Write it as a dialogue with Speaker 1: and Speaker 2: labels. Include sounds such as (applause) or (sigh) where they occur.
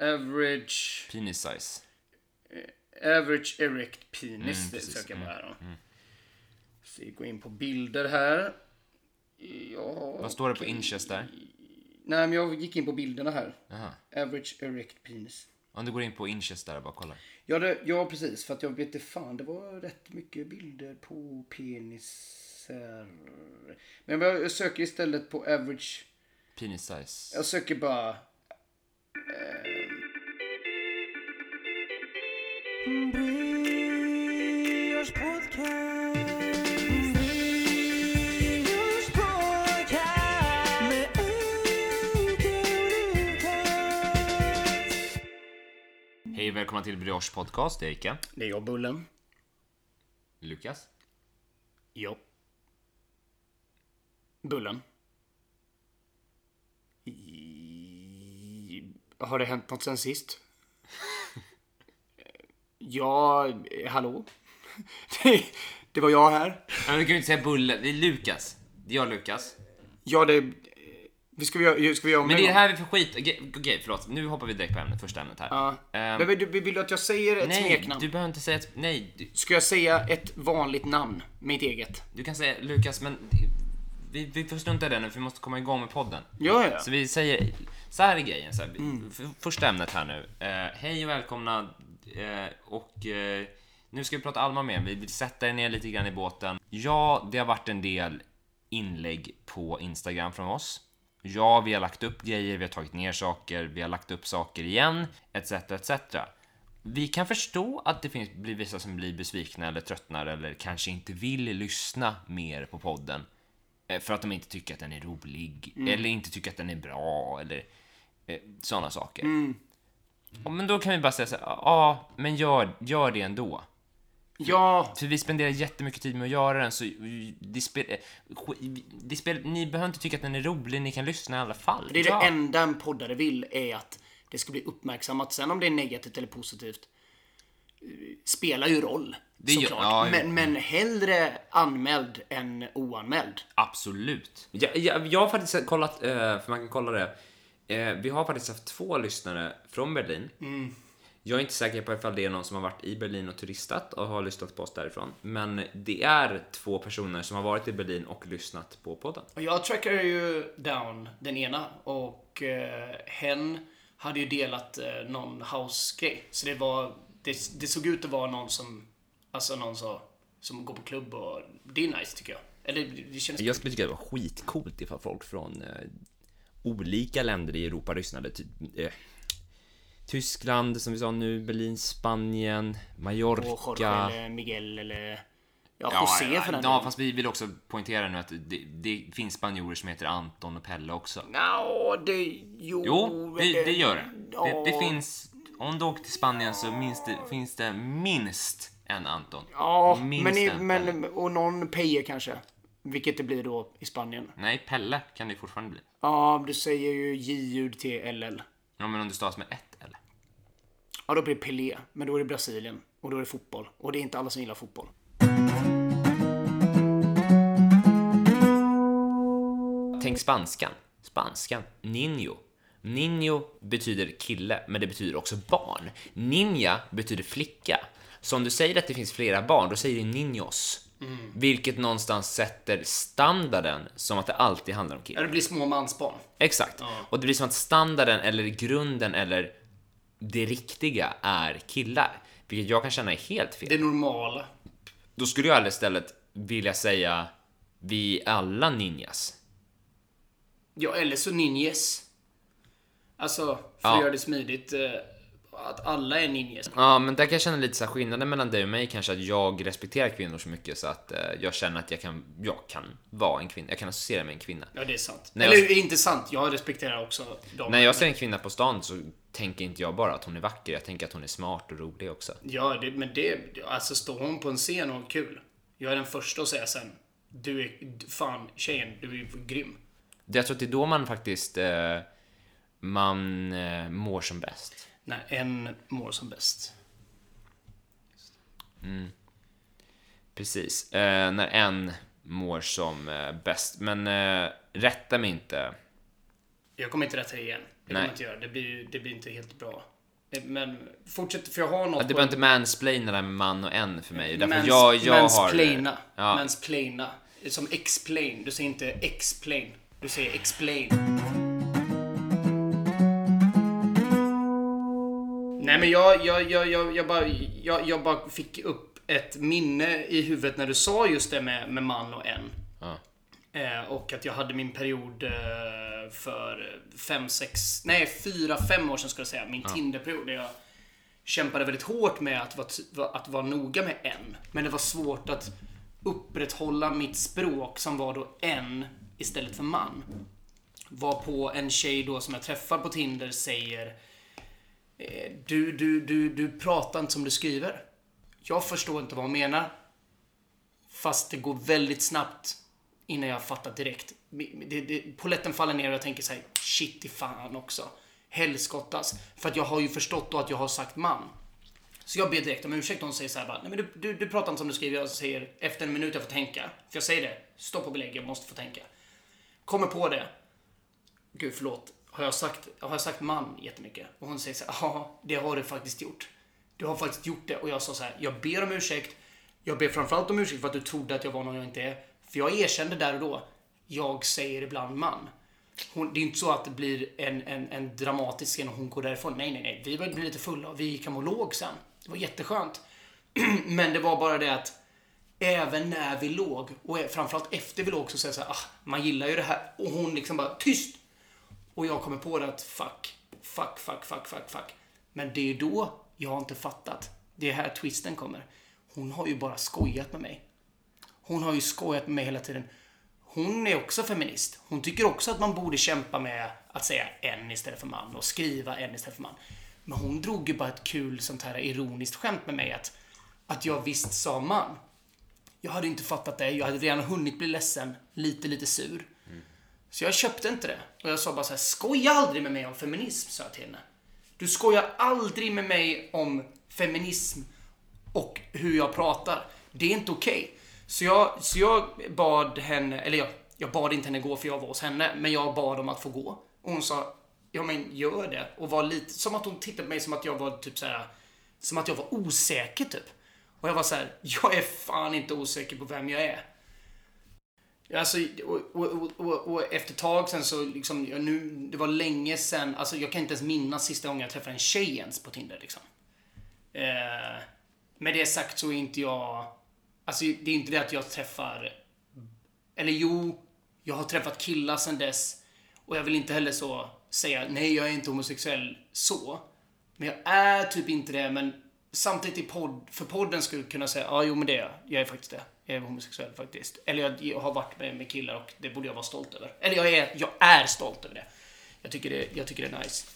Speaker 1: average,
Speaker 2: Penis size.
Speaker 1: average erect penis.
Speaker 2: Mm,
Speaker 1: det söker jag på
Speaker 2: Mm,
Speaker 1: här då. Så vi går in på bilder här. Ja,
Speaker 2: Vad står det på inches där?
Speaker 1: Nej, men jag gick in på bilderna här.
Speaker 2: Jaha.
Speaker 1: Average erect penis.
Speaker 2: Om du går in på inches där och bara kollar.
Speaker 1: Ja, det, ja, precis. För att jag vet inte fan, det var rätt mycket bilder på penisar. Men jag söker istället på average.
Speaker 2: Penis size.
Speaker 1: Jag söker bara...
Speaker 3: Brioche podcast. Brioche podcast. Med och Lukas.
Speaker 2: Hej och välkomna till Brioche Podcast. Det är Ika.
Speaker 1: Det är jag, Bullen.
Speaker 2: Lukas.
Speaker 1: Ja. Bullen. I... Har det hänt något sen sist? Ja, eh, hallå? (laughs) det, det var jag här.
Speaker 2: Men du kan ju inte säga Bulle. Det är Lukas. Det är jag Lukas.
Speaker 1: Ja, det... Vi ska vi göra, ska vi göra om
Speaker 2: Men
Speaker 1: en
Speaker 2: det är det här vi får skit... Okej, okej, förlåt. Nu hoppar vi direkt på ämnet, första ämnet här.
Speaker 1: Ja.
Speaker 2: Ehm,
Speaker 1: Men vill du, vill du att jag säger ett
Speaker 2: nej,
Speaker 1: smeknamn?
Speaker 2: du behöver inte säga ett... Nej, du,
Speaker 1: Ska jag säga ett vanligt namn? Mitt eget?
Speaker 2: du kan säga Lukas, men vi, vi får strunta i det nu för vi måste komma igång med podden.
Speaker 1: Ja, ja.
Speaker 2: Så vi säger, så här är grejen. Så här, f- Första ämnet här nu. Eh, hej och välkomna. Eh, och eh, nu ska vi prata Alma med Vi vill sätta er ner lite grann i båten. Ja, det har varit en del inlägg på Instagram från oss. Ja, vi har lagt upp grejer, vi har tagit ner saker, vi har lagt upp saker igen, etc. etc. Vi kan förstå att det finns, blir vissa som blir besvikna eller tröttnar eller kanske inte vill lyssna mer på podden. Eh, För att de inte tycker att den är rolig, eller inte tycker att den är bra, eller eh, sådana saker. Ja, men då kan vi bara säga så här, ja, men gör, gör det ändå.
Speaker 1: Ja,
Speaker 2: För vi spenderar jättemycket tid med att göra den, så det spel, sk- det spel, ni behöver inte tycka att den är rolig, ni kan lyssna i alla fall.
Speaker 1: det är
Speaker 2: ja.
Speaker 1: det enda en poddare vill är att det ska bli uppmärksammat. Sen om det är negativt eller positivt eh, spelar ju roll.
Speaker 2: Det gör-
Speaker 1: såklart.
Speaker 2: ja,
Speaker 1: men, men hellre anmäld än oanmäld.
Speaker 2: Absolut. Jag, jag, jag har faktiskt kollat, eh, för man kan kolla det. Eh, Vi har faktiskt haft två lyssnare från Berlin. Jag är inte säker på ifall det är någon som har varit i Berlin och turistat och har lyssnat på oss därifrån. Men det är två personer som har varit i Berlin och lyssnat på podden.
Speaker 1: Jag trackade ju down den ena och eh, hen hade ju delat eh, någon house-grej. Så det var, det, det såg ut att vara någon som, alltså någon så, som går på klubb och det är nice tycker jag. Eller det, det känns
Speaker 2: Jag skulle tycka det var skitcoolt ifall folk från eh, olika länder i Europa lyssnade. Typ, eh, Tyskland, som vi sa nu, Berlin, Spanien, Mallorca.
Speaker 1: Jorge eller Miguel eller ja,
Speaker 2: Ja,
Speaker 1: José
Speaker 2: ja,
Speaker 1: för den
Speaker 2: ja,
Speaker 1: delen.
Speaker 2: fast vi vill också poängtera nu att det, det finns spanjorer som heter Anton och Pelle också.
Speaker 1: Nå, det... Jo,
Speaker 2: Jo, det, det gör det.
Speaker 1: Ja,
Speaker 2: det. Det finns... Om du åker till Spanien så minst finns det minst en Anton.
Speaker 1: Ja,
Speaker 2: minst
Speaker 1: men, i,
Speaker 2: en Pelle.
Speaker 1: men och någon Peje kanske. Vilket det blir då i Spanien.
Speaker 2: Nej, Pelle kan det fortfarande bli.
Speaker 1: Ja, du säger ju J-ljud till LL.
Speaker 2: Ja, men om du stavas med ett eller?
Speaker 1: Ja, då blir det Pelé. Men då är det Brasilien. Och då är det fotboll. Och det är inte alla som gillar fotboll.
Speaker 2: Tänk spanskan. Spanskan. Niño. Niño betyder kille, men det betyder också barn. Ninja betyder flicka. Så om du säger att det finns flera barn, då säger du niños. Vilket någonstans sätter standarden som att det alltid handlar om killar.
Speaker 1: Ja, det blir små mansbarn.
Speaker 2: Exakt. Och det blir som att standarden, eller grunden, eller det riktiga är killar. Vilket jag kan känna är helt fel.
Speaker 1: Det normala.
Speaker 2: Då skulle jag istället vilja säga vi är alla ninjas.
Speaker 1: Ja, eller så ninjas. Alltså, för
Speaker 2: Ja.
Speaker 1: att göra det smidigt. Att alla är ninjas.
Speaker 2: Ja, men där kan jag känna lite så här skillnaden mellan dig och mig kanske att jag respekterar kvinnor så mycket så att eh, jag känner att jag kan, jag kan vara en kvinna. Jag kan associera med en kvinna.
Speaker 1: Ja, det är sant.
Speaker 2: Nej,
Speaker 1: eller
Speaker 2: jag-
Speaker 1: inte sant. Jag respekterar också dem.
Speaker 2: När jag ser en kvinna på stan så tänker inte jag bara att hon är vacker, jag tänker att hon är smart och rolig också.
Speaker 1: Ja, det, men det... Alltså, står hon på en scen och har kul. Jag är den första att säga sen. Du är... Fan, tjejen, du är grym.
Speaker 2: Jag tror att det är då man faktiskt eh, man eh, mår som bäst.
Speaker 1: När en mår som bäst.
Speaker 2: Precis. Eh, när en mår som eh, bäst. Men eh, rätta mig inte.
Speaker 1: Jag kommer inte rätta dig igen. Det man inte göra. Det blir, det blir inte helt bra. Eh, Men fortsätt, för jag har något
Speaker 2: Ja, du behöver inte mansplaina det där med man och en för mig. Därför
Speaker 1: Mans-
Speaker 2: jag, jag har...
Speaker 1: mansplaina.
Speaker 2: Ja.
Speaker 1: Mansplaina. Som explain. Du säger inte explain. Du säger explain. Nej men jag, jag, jag, jag, jag, bara, jag, jag bara fick upp ett minne i huvudet när du sa just det med, med man och en.
Speaker 2: Ja.
Speaker 1: Eh, och att jag hade min period eh, för fem, sex, nej fyra, fem år sedan skulle jag säga. Min Tinderperiod där jag kämpade väldigt hårt med att vara, att vara noga med en. Men det var svårt att upprätthålla mitt språk som var då en istället för man. Var på en tjej då som jag träffar på Tinder säger Eh, du, du, du, du pratar inte som du skriver. Jag förstår inte vad hon menar. Fast det går väldigt snabbt innan jag fattar direkt. Det, det, poletten faller ner och jag tänker så här, shit i fan också. Helskottas. För att jag har ju förstått då att jag har sagt man. Så jag ber direkt om ursäkt och hon säger så här bara, nej men du, du, du pratar inte som du skriver. Jag säger efter en minut jag får tänka. För jag säger det, stopp och belägg, jag måste få tänka. Kommer på det. Gud förlåt. Har jag sagt, har jag sagt man jättemycket? Och hon säger så här, ja det har du faktiskt gjort. Du har faktiskt gjort det. Och jag sa så här, jag ber om ursäkt. Jag ber framförallt om ursäkt för att du trodde att jag var någon jag inte är. För jag erkände där och då, jag säger ibland man. Hon, det är inte så att det blir en, en, en dramatisk scen och hon går därifrån. Nej, nej, nej. Vi började bli lite fulla och vi gick hem och låg sen. Det var jätteskönt. (clears throat) Men det var bara det att även när vi låg och framförallt efter vi låg så säger jag så här, ah, man gillar ju det här. Och hon liksom bara, tyst! Och jag kommer på det att fuck, fuck, fuck, fuck, fuck, fuck. Men det är då jag har inte fattat. Det är här twisten kommer. Hon har ju bara skojat med mig. Hon har ju skojat med mig hela tiden. Hon är också feminist. Hon tycker också att man borde kämpa med att säga en istället för man och skriva en istället för man. Men hon drog ju bara ett kul sånt här ironiskt skämt med mig att, att jag visst sa man. Jag hade inte fattat det. Jag hade redan hunnit bli ledsen, lite, lite sur. Så jag köpte inte det. Och jag sa bara så här, skoja aldrig med mig om feminism, sa jag till henne. Du skojar aldrig med mig om feminism och hur jag pratar. Det är inte okej. Så, jag, så jag bad henne, eller jag, jag bad inte henne gå för jag var hos henne, men jag bad om att få gå. Och hon sa, ja men gör det. Och var lite, som att hon tittade på mig som att jag var typ så här, som att jag var osäker typ. Och jag var så här, jag är fan inte osäker på vem jag är. Alltså, och, och, och, och, och efter ett tag sen så liksom, nu, det var länge sen, alltså jag kan inte ens minnas sista gången jag träffade en tjej ens på Tinder liksom. Eh, med det sagt så är inte jag, alltså det är inte det att jag träffar, eller jo, jag har träffat killar sen dess och jag vill inte heller så säga nej jag är inte homosexuell så. Men jag är typ inte det, men samtidigt i podd, för podden skulle kunna säga ja jo men det är jag. Jag är faktiskt det. Jag är homosexuell faktiskt. Eller jag, jag har varit med, med killar och det borde jag vara stolt över. Eller jag är, jag är stolt över det. Jag tycker det, jag tycker det är nice.